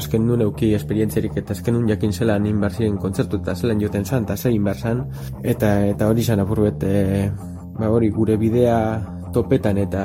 Esken nuen euki esperientzerik eta esken nuen jakin zelan inbarzien kontzertu eta zelan joten zan eta zein barzan eta eta hori zan apurbet e, ba hori gure bidea topetan eta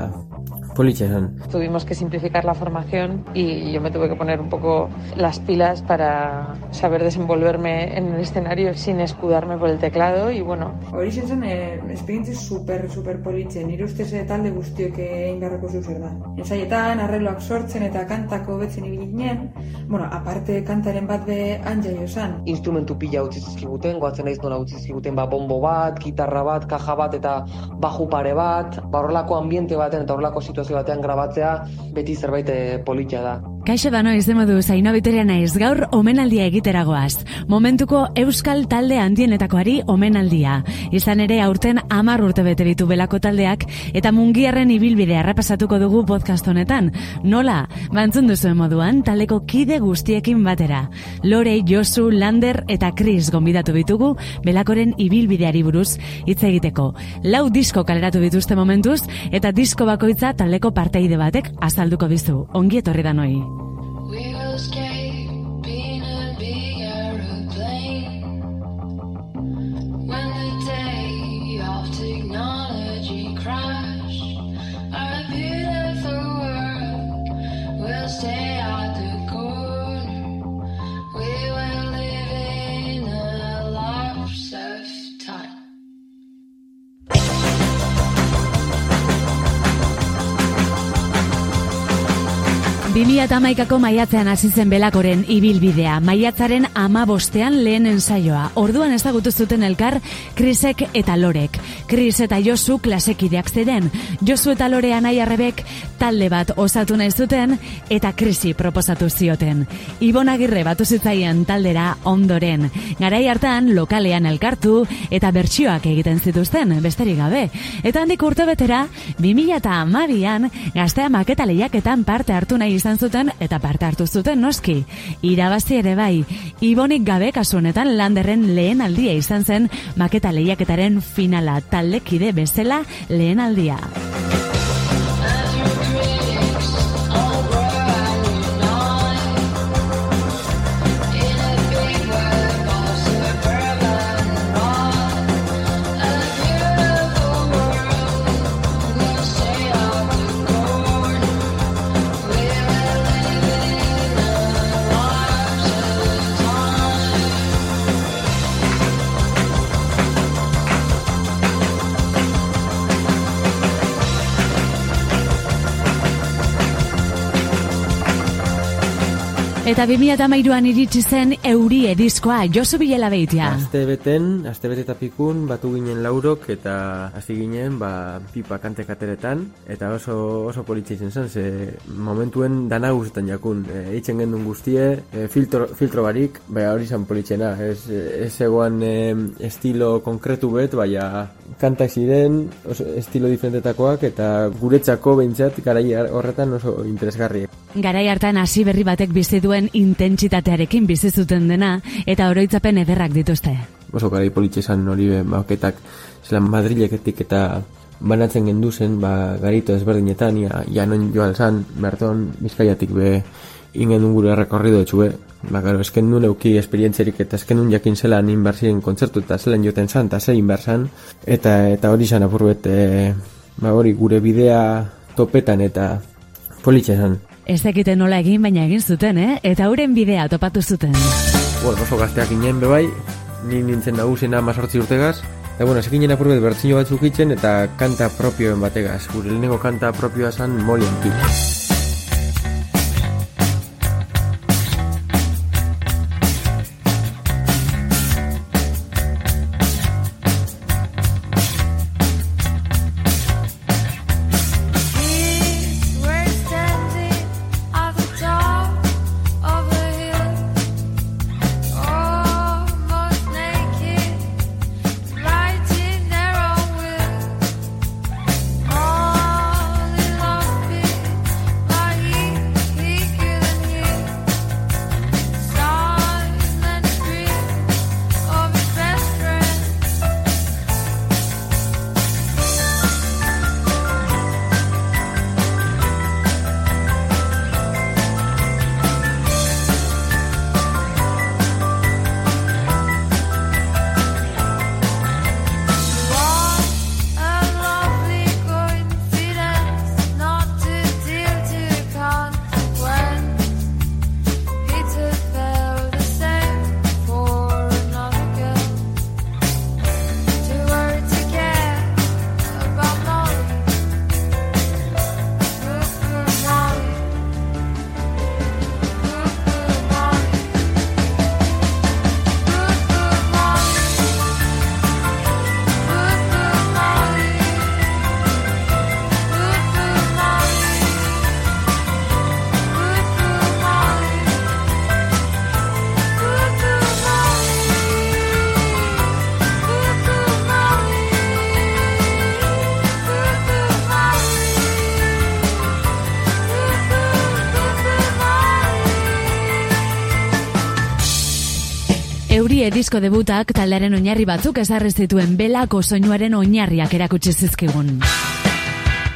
Tuvimos que simplificar la formación y yo me tuve que poner un poco las pilas para saber desenvolverme en el escenario sin escudarme por el teclado y bueno. Hori zen eh, esperientzia super, super politzen, nire ustez talde guztiok egin beharrako zuzer da. Ensaietan, arregloak sortzen eta kantako betzen ibili ginen, bueno, aparte kantaren bat be anja josan. Instrumentu pila utzi zizkiguten, goatzen naiz nola utzi zizkiguten, ba, bombo bat, gitarra bat, kaja bat eta baju pare bat, ba, horrelako ambiente baten eta horrelako situazio batean grabatzea beti zerbait eh, politia da. Kaixo da noiz demodu zaino naiz gaur omenaldia egiteragoaz. Momentuko Euskal talde handienetakoari omenaldia. Izan ere aurten amar urte bete ditu belako taldeak eta mungiarren ibilbidea errapasatuko dugu podcast honetan. Nola, bantzun duzu moduan taldeko kide guztiekin batera. Lore, Josu, Lander eta Chris gonbidatu ditugu belakoren ibilbideari buruz hitz egiteko. Lau disko kaleratu dituzte momentuz eta disko bakoitza taldeko parteide batek azalduko dizu. Ongi etorri da noi. Bimila eta maikako maiatzean hasi zen belakoren ibilbidea. Maiatzaren ama bostean lehen ensaioa. Orduan ezagutu zuten elkar Krisek eta Lorek. Kris eta Josu klasekideak ziren. Josu eta Lore anai arrebek talde bat osatu nahi zuten eta Krisi proposatu zioten. Ibon Agirre batu zitzaien taldera ondoren. Garai hartan lokalean elkartu eta bertsioak egiten zituzten, besterik gabe. Eta handik urte betera, 2000 eta amabian, gaztea maketa lehiaketan parte hartu nahi izan zuten eta parte hartu zuten noski. Irabazi ere bai, ibonik gabe kasu honetan landerren lehen aldia izan zen maketa lehiaketaren finala taldekide bezala lehen aldia. Eta 2008an iritsi zen euri edizkoa, Josu Bilela behitia. Azte beten, azte bete pikun, batu ginen laurok eta hasi ginen ba, pipa kante kateretan. Eta oso, oso politxe zen, ze momentuen dana guztetan jakun. E, Itzen gendun guztie, e, filtro, filtro barik, bai hori zen politxena. Ez, ez egoan e, estilo konkretu bet, baina kantak ziren, oso estilo diferentetakoak eta guretzako behintzat garai horretan oso interesgarri. Garai hartan hasi berri batek bizi duen intentsitatearekin bizi zuten dena eta oroitzapen ederrak dituzte. Oso garai politxe izan hori baketak zelan Madrileketik eta banatzen gendu zen ba, garito ezberdinetan ja, janon joan zan, berton bizkaiatik be ingen gure rekorrido etxue ba, gero, esken nuen euki esperientzerik eta esken nuen jakin zelan inbarzien kontzertu eta zelan joten zan eta zein inbarzan eta eta hori zan apurbet e, ba, hori gure bidea topetan eta politxe zan Ez dakite nola egin, baina egin zuten, eh? Eta hauren bidea topatu zuten. Bueno, oso gazteak inen bebai, ni nintzen nagusena mazortzi urtegaz. Eta, bueno, zekin jena purbet bertzino batzuk itzen eta kanta propioen bategaz. Gure lehenengo kanta propioa zan Molian disko debutak taldearen oinarri batzuk ezarri zituen belako soinuaren oinarriak erakutsi zizkigun.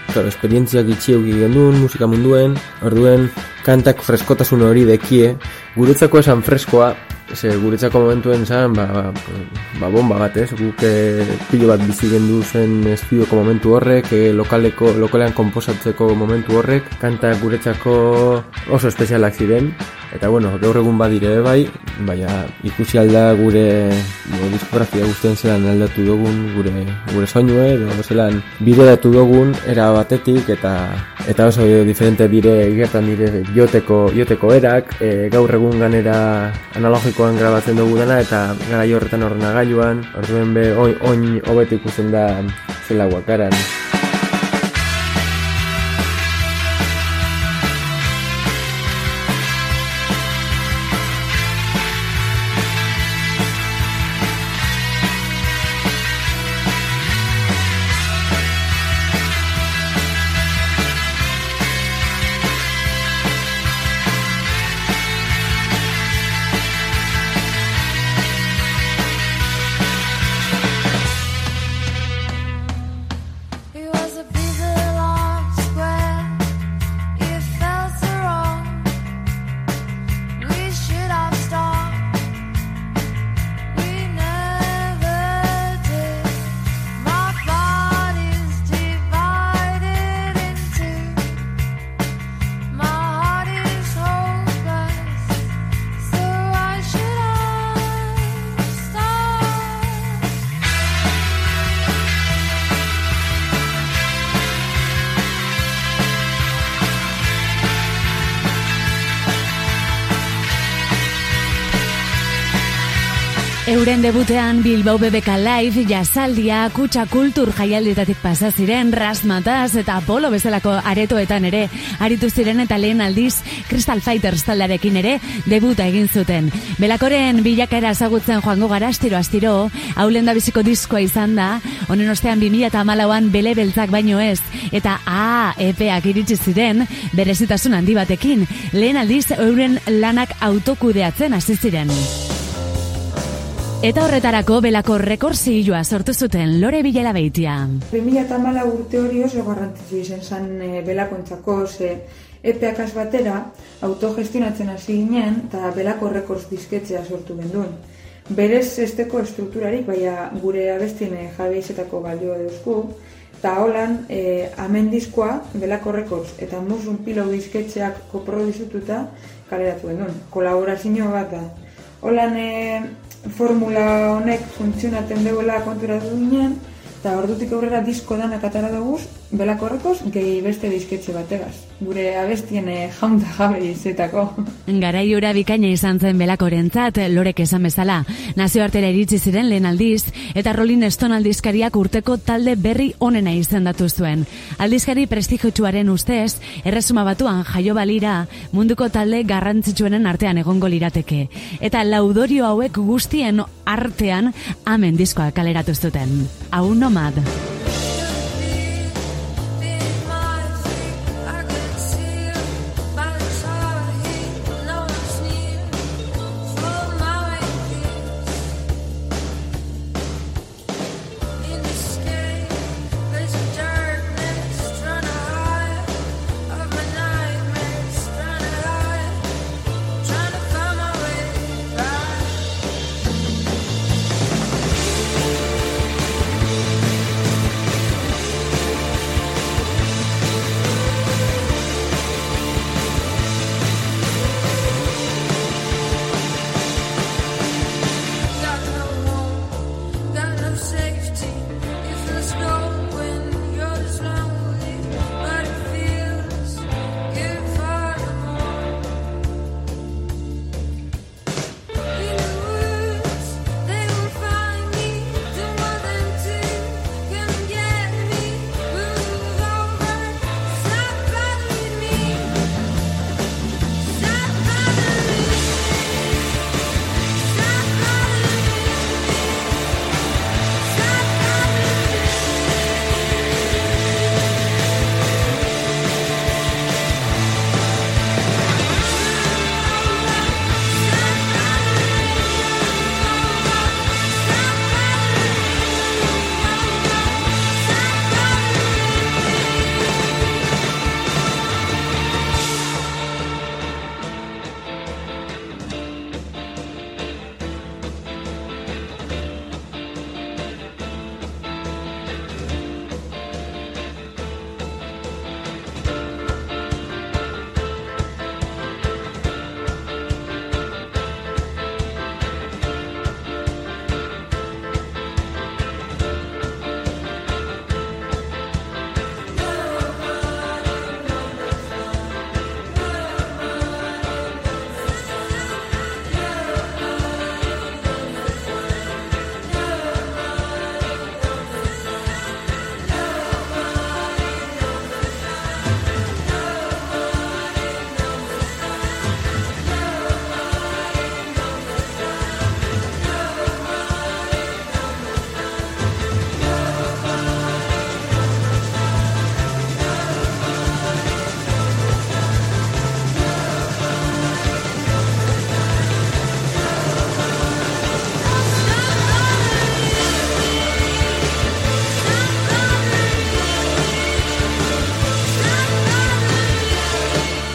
Claro, esperientziak itxi euki gendun, musika munduen, orduen kantak freskotasun hori dekie, guretzako esan freskoa, ze guretzako momentuen zan, ba, ba, ba bomba bat, ez? Guk e, pilo bat bizi gendu zen estudioko momentu horrek, e, lokaleko, lokalean komposatzeko momentu horrek, kantak guretzako oso espezialak ziren, Eta bueno, gaur egun badire bai, baina ikusi alda gure bo, diskografia guztien zelan aldatu dugun gure gure soinue edo zelan bide datu dugun era batetik eta eta oso diferente bire gertan dire joteko joteko erak e, gaur egun ganera analogikoan grabatzen dugu dena eta gara horretan ordenagailuan orduen be oin oin hobet ikusten da zela guakaran. Euren debutean Bilbao BBK Live jazaldia kutsa kultur jaialditatik pasa ziren Rasmataz eta Apollo bezalako aretoetan ere aritu ziren eta lehen aldiz Crystal Fighters taldarekin ere debuta egin zuten. Belakoren bilakaera ezagutzen joango gara astiro astiro, haulen da biziko diskoa izan da, honen ostean 2008an bele beltzak baino ez, eta A, epeak iritsi ziren, berezitasun handi batekin, lehen aldiz euren lanak autokudeatzen hasi ziren. Eta horretarako belako rekordzioa sortu zuten Lore Bilela Beitia. 2008 urte hori oso garrantzitsu izan zen e, belakontzako, ze epeak batera autogestionatzen hasi ginen eta belako rekordz disketzea sortu genduen. Berez esteko estrukturarik, baina gure abestien jabe izetako balio eusku, eta holan, e, amen diskoa, belako rekordz, eta musun pilo disketxeak koprodisututa kaleratu genduen. Kolaborazio bat da. Holan, e, formula honek funtzionatzen duela konturatu ginen, eta ordutik aurrera disko danak atara dugu, belako horrekoz, gehi beste dizketxe bategaz. Gure abestien eh, jaunta jabe izetako. Garai ura bikaina izan zen belakorentzat, lorek esan bezala. Nazioartera iritsi ziren lehen aldiz, eta Rolling Stone aldizkariak urteko talde berri onena izendatu zuen. Aldizkari prestigiotuaren ustez, erresuma batuan jaio balira, munduko talde garrantzitsuenen artean egongo lirateke. Eta laudorio hauek guztien artean, amen diskoa kaleratu zuten. Hau nomad.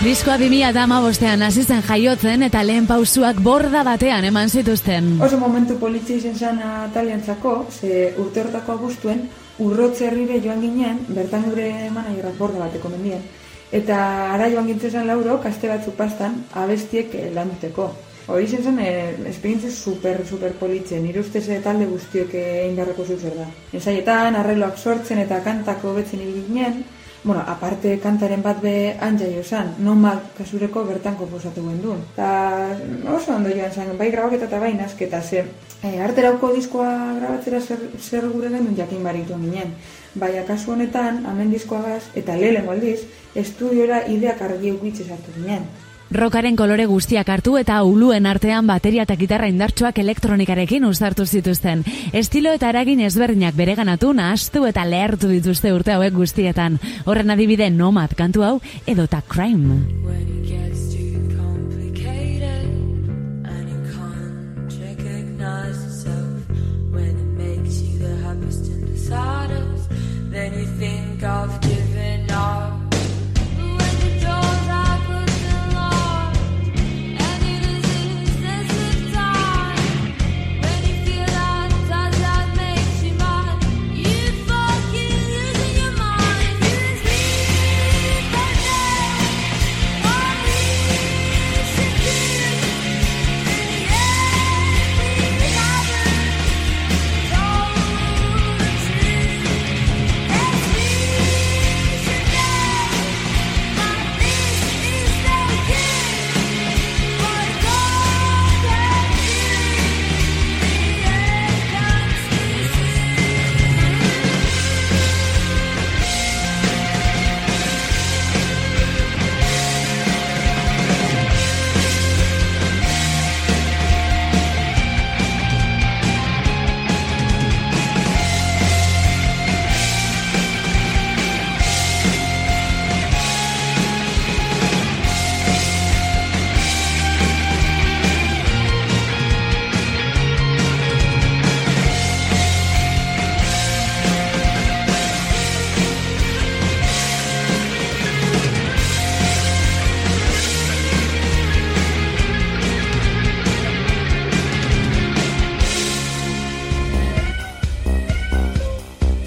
Diskoa bimia dama bostean azizen jaiotzen eta lehen pausuak borda batean eman zituzten. Oso momentu politxe izen zan taliantzako, ze urte hortako abustuen, urrotze herrire joan ginen, bertan gure manajerak borda bateko mendien. Eta ara joan gintzen lauro, kaste batzu pastan, abestiek lan duteko. Hori zen zen, eh, super, super politxe, nire ustez eh, talde guztiok egin beharreko zuzer da. Ensaietan, arreloak sortzen eta kantako betzen ibili bueno, aparte kantaren bat be anjaio zan, nomad kasureko bertan komposatu guen duen. Ta oso ondo joan zan, bai grabaketa eta bai nasketa, ze e, arterauko diskoa grabatzera zer, zer gure genuen jakin baritu ginen. Bai, akasu honetan, amen diskoagaz, eta lehen aldiz, estudiora ideak argi eukitze sartu ginen. Rokaren kolore guztiak hartu eta uluen artean bateria eta gitarra indartsuak elektronikarekin uztartu zituzten. Estilo eta eragin ezberdinak bereganatu nahastu eta lehertu dituzte urte hauek guztietan. Horren adibide nomad kantu hau edota crime.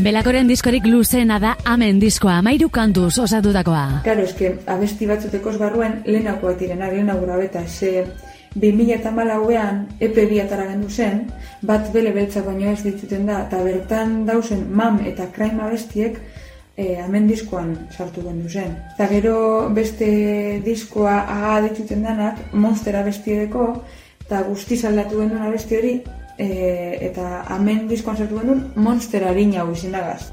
Belakoren diskorik luzena da amen diskoa, mairu kantuz osatutakoa. Claro, eske, abesti batzuteko esbarruen lehenakoa tiren, lehenago beta, ze 2000 eta epe biatara gendu zen, bat bele beltza baino ez dituten da, eta bertan dausen mam eta kraim abestiek e, amen diskoan sartu gendu zen. Eta gero beste diskoa aga dituten danak, monster abestiedeko, eta guztiz aldatu gendu abesti hori, e, eta hemen diskoan sartu genuen Monster Arina hau izendagaz.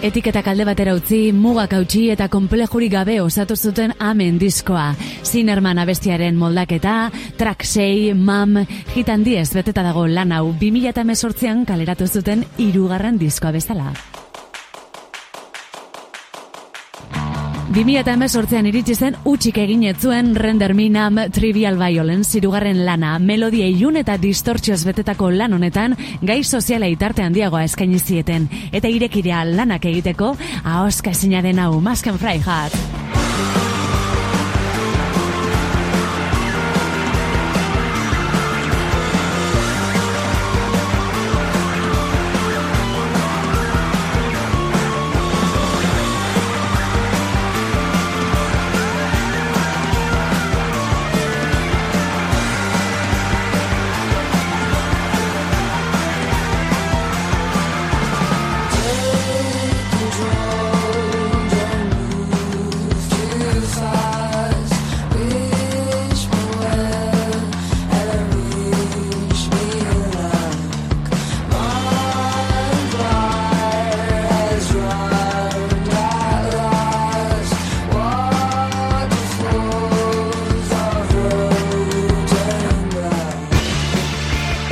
Etiketak alde batera utzi, mugak hautsi eta konplejurik gabe osatu zuten amen diskoa. Zinerman abestiaren moldaketa, track 6, mam, hitan diez beteta dago lan hau 2018an kaleratu zuten irugarren diskoa bezala. 2018an iritsi zen utxik egin zuen Render Minam Trivial Violence irugarren lana, melodia ilun eta distortzioz betetako lan honetan gai soziala itarte handiagoa eskaini zieten eta irekirea lanak egiteko ahoska ezinaren hau Masken Freihat.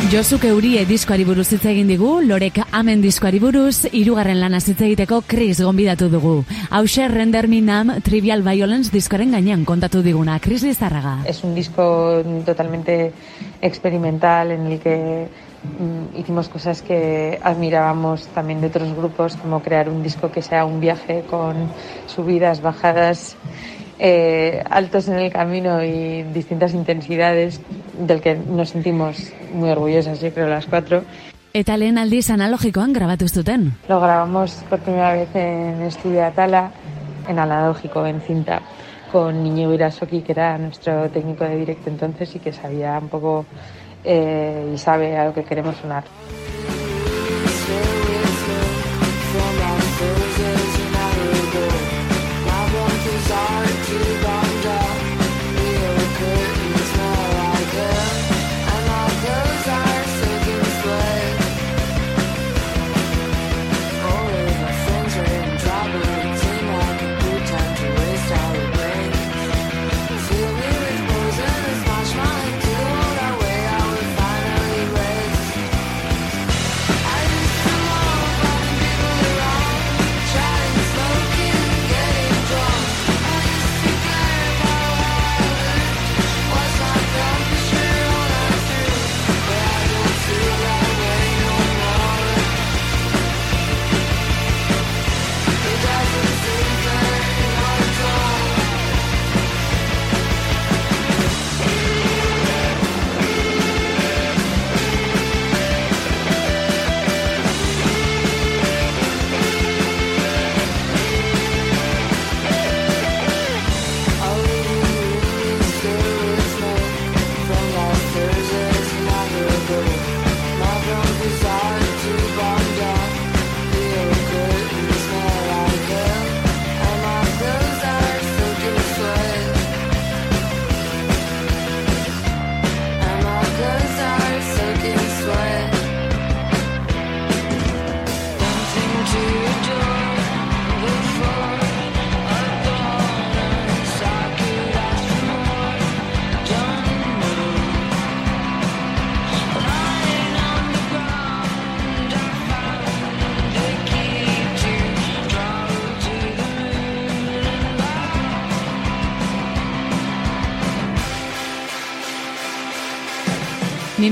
Josuk Eurie diskoari buruz hitz egin digu, Lorek Amen diskoari buruz, hirugarren lana hitz egiteko Chris gonbidatu dugu. Hauxe Render Minam Trivial Violence diskoaren gainean kontatu diguna, Chris Lizarraga. Es un disco totalmente experimental en el que mm, hicimos cosas que admirábamos también de otros grupos, como crear un disco que sea un viaje con subidas, bajadas, eh, altos en el camino y distintas intensidades del que nos sentimos muy orgullosas, yo creo, las cuatro. Eta lehen aldiz analogikoan grabatu zuten. Lo grabamos por primera vez en Estudio Atala, en analógico, en cinta, con Niño Irasoki, que era nuestro técnico de directo entonces y que sabía un poco eh, y sabe a lo que queremos sonar.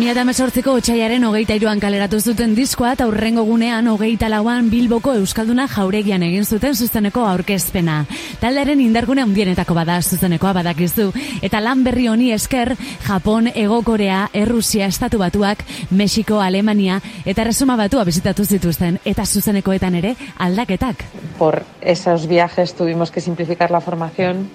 Mimia eta mesortziko otxaiaren hogeita iruan kaleratu zuten diskoa eta urrengo gunean hogeita lauan Bilboko Euskalduna jauregian egin zuten zuzeneko aurkezpena. Taldearen indargune handienetako bada zuzenekoa badakizu. Eta lan berri honi esker, Japon, Ego Korea, Errusia, Estatu Batuak, Mexiko, Alemania eta Resuma Batua bizitatu zituzten. Eta zuzenekoetan ere aldaketak. Por esos viajes tuvimos que simplificar la formación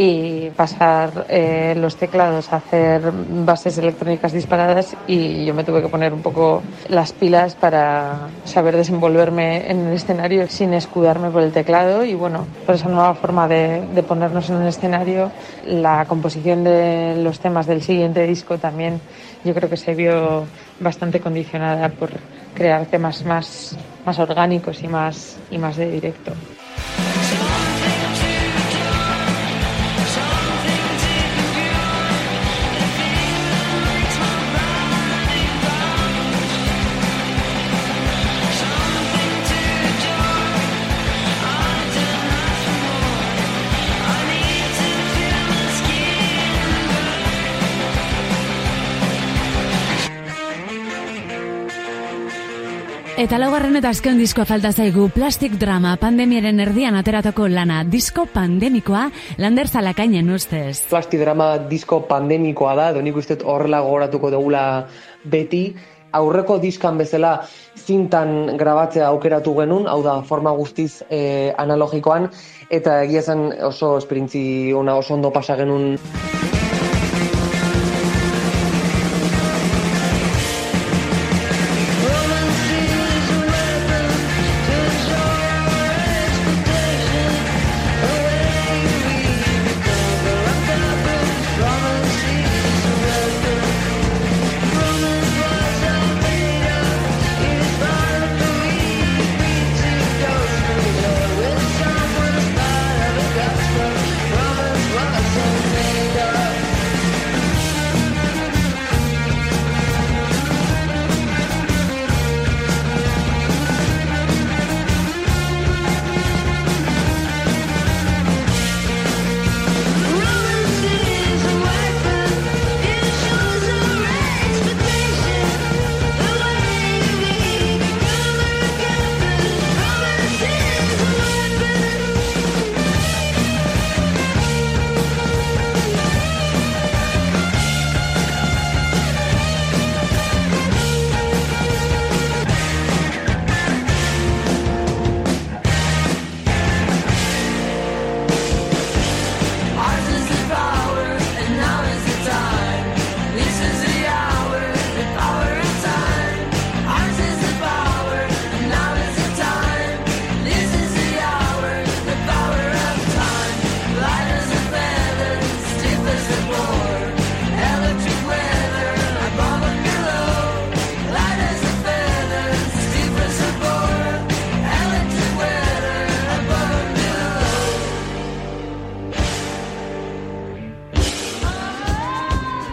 y pasar eh, los teclados a hacer bases electrónicas disparadas y yo me tuve que poner un poco las pilas para saber desenvolverme en el escenario sin escudarme por el teclado y bueno, por esa nueva forma de, de ponernos en el escenario, la composición de los temas del siguiente disco también yo creo que se vio bastante condicionada por crear temas más más orgánicos y más, y más de directo. Eta laugarren eta azken diskoa falta zaigu Plastic Drama pandemiaren erdian ateratako lana. Disko pandemikoa lander zalakainen ustez. Plastic Drama disko pandemikoa da, edo nik uste horrela gogoratuko dugula beti, aurreko diskan bezala zintan grabatzea aukeratu genuen, hau da forma guztiz eh, analogikoan, eta egia zen oso esperintzi ona oso ondo pasa genuen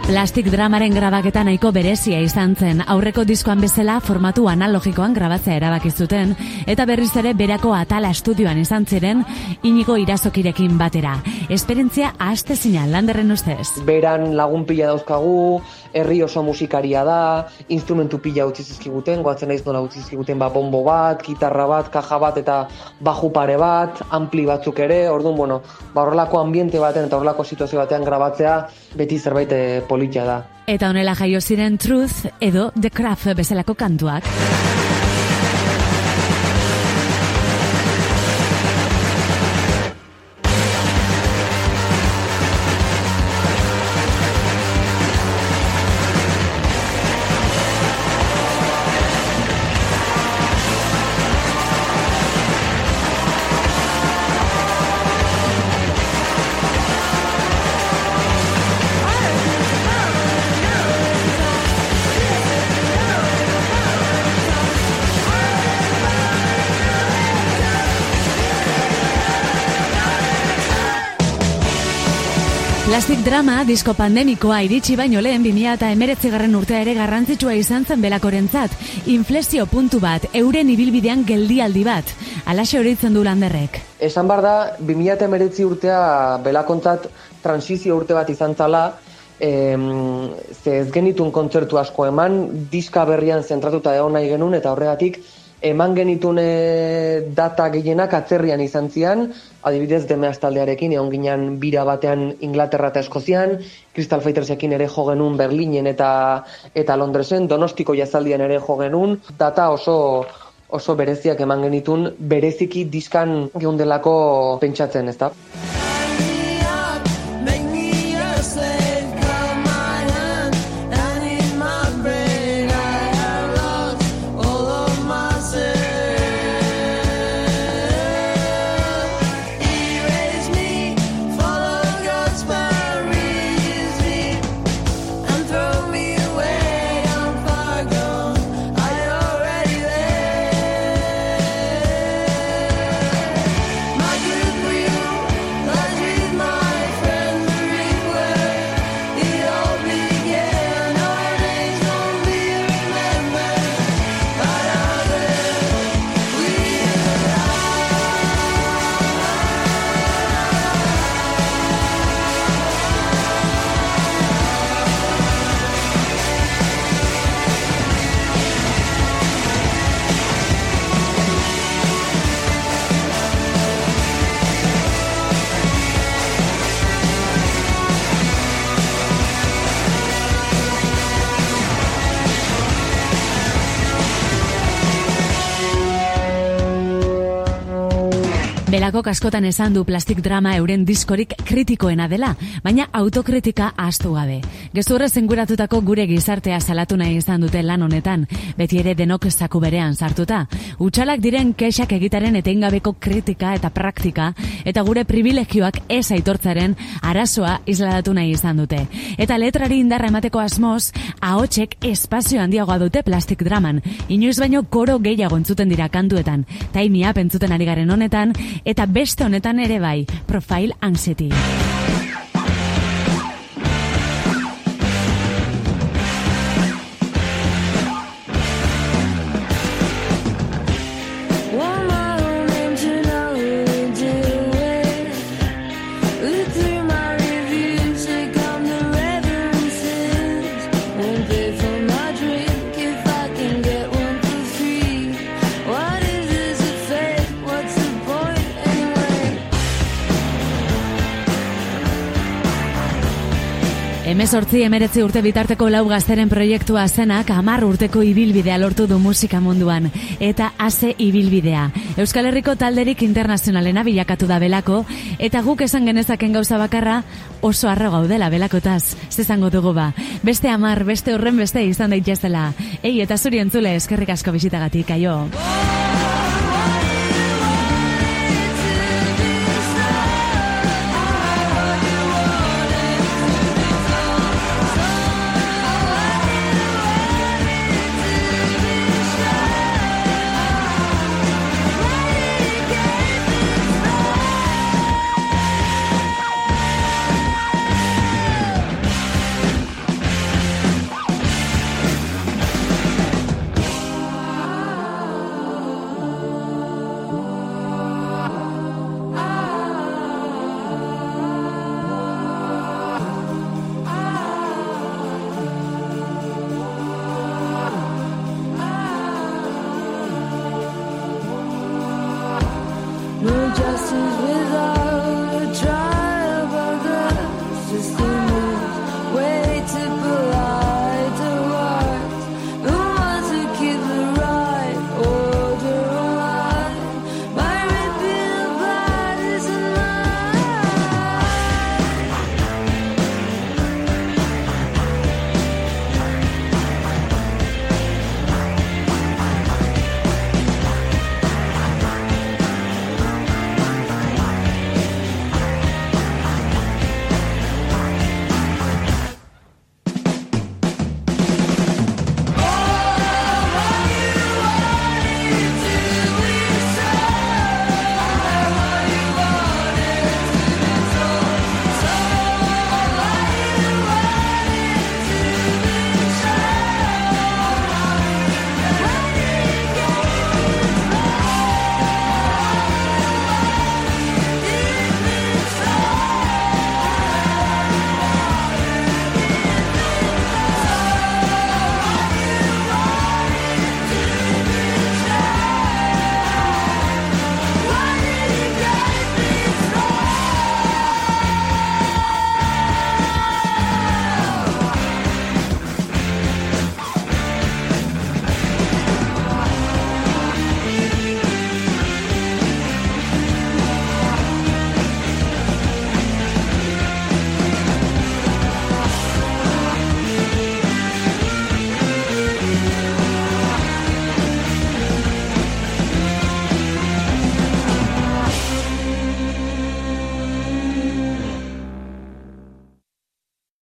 Plastic dramaren grabaketa nahiko berezia izan zen, aurreko diskoan bezala formatu analogikoan grabatzea erabaki zuten eta berriz ere berako atala estudioan izan ziren inigo irazokirekin batera. Esperientzia ahastezina landerren ustez. Beran lagun pila dauzkagu, herri oso musikaria da, instrumentu pila utzi zizkiguten, goatzen naiz nola utzi zizkiguten ba, bombo bat, gitarra bat, kaja bat eta baju pare bat, ampli batzuk ere, orduan, bueno, ba, horrelako ambiente baten eta horrelako situazio batean grabatzea beti zerbait eh, politia da. Eta honela jaio ziren Truth edo The Craft bezalako kantuak. Plastic Drama disko pandemikoa iritsi baino lehen 2000 eta emeretzi garren urtea ere garrantzitsua izan zen belakorentzat. Inflexio puntu bat, euren ibilbidean geldialdi bat. Alaxe horitzen du landerrek. Esan bar da, 2000 eta emeretzi urtea belakontzat transizio urte bat izan zala, em, ze ez genitun kontzertu asko eman, diska berrian zentratuta egon nahi genuen, eta horregatik, eman genitune data gehienak atzerrian izan zian, adibidez deme astaldearekin, egon ginen bira batean Inglaterra eta Eskozian, Crystal Fightersekin ere jo genuen Berlinen eta eta Londresen, Donostiko jazaldian ere jo genuen, data oso oso bereziak eman genitun, bereziki diskan geundelako pentsatzen, ez da? Belako kaskotan esan du plastik drama euren diskorik kritikoena dela, baina autokritika astu gabe. Gezurre zenguratutako gure gizartea salatu nahi izan dute lan honetan, beti ere denok zaku berean sartuta. Utsalak diren kexak egitaren etengabeko kritika eta praktika, eta gure privilegioak ez aitortzaren arazoa isladatu nahi izan dute. Eta letrari indarra emateko asmoz, ahotsek espazio handiagoa dute plastik draman, inoiz baino koro gehiago entzuten dira kantuetan, taimia pentzuten ari garen honetan, eta beste honetan ere bai, Profile Anxiety. Emezortzi emeretzi urte bitarteko lau gazteren proiektua zenak amar urteko ibilbidea lortu du musika munduan. Eta ase ibilbidea. Euskal Herriko talderik internazionalena bilakatu da belako, eta guk esan genezaken gauza bakarra oso arro gaudela belakotaz. Zezango dugu ba. Beste amar, beste horren beste izan daitezela. Ei, eta zuri entzule eskerrik asko bisitagatik, aio.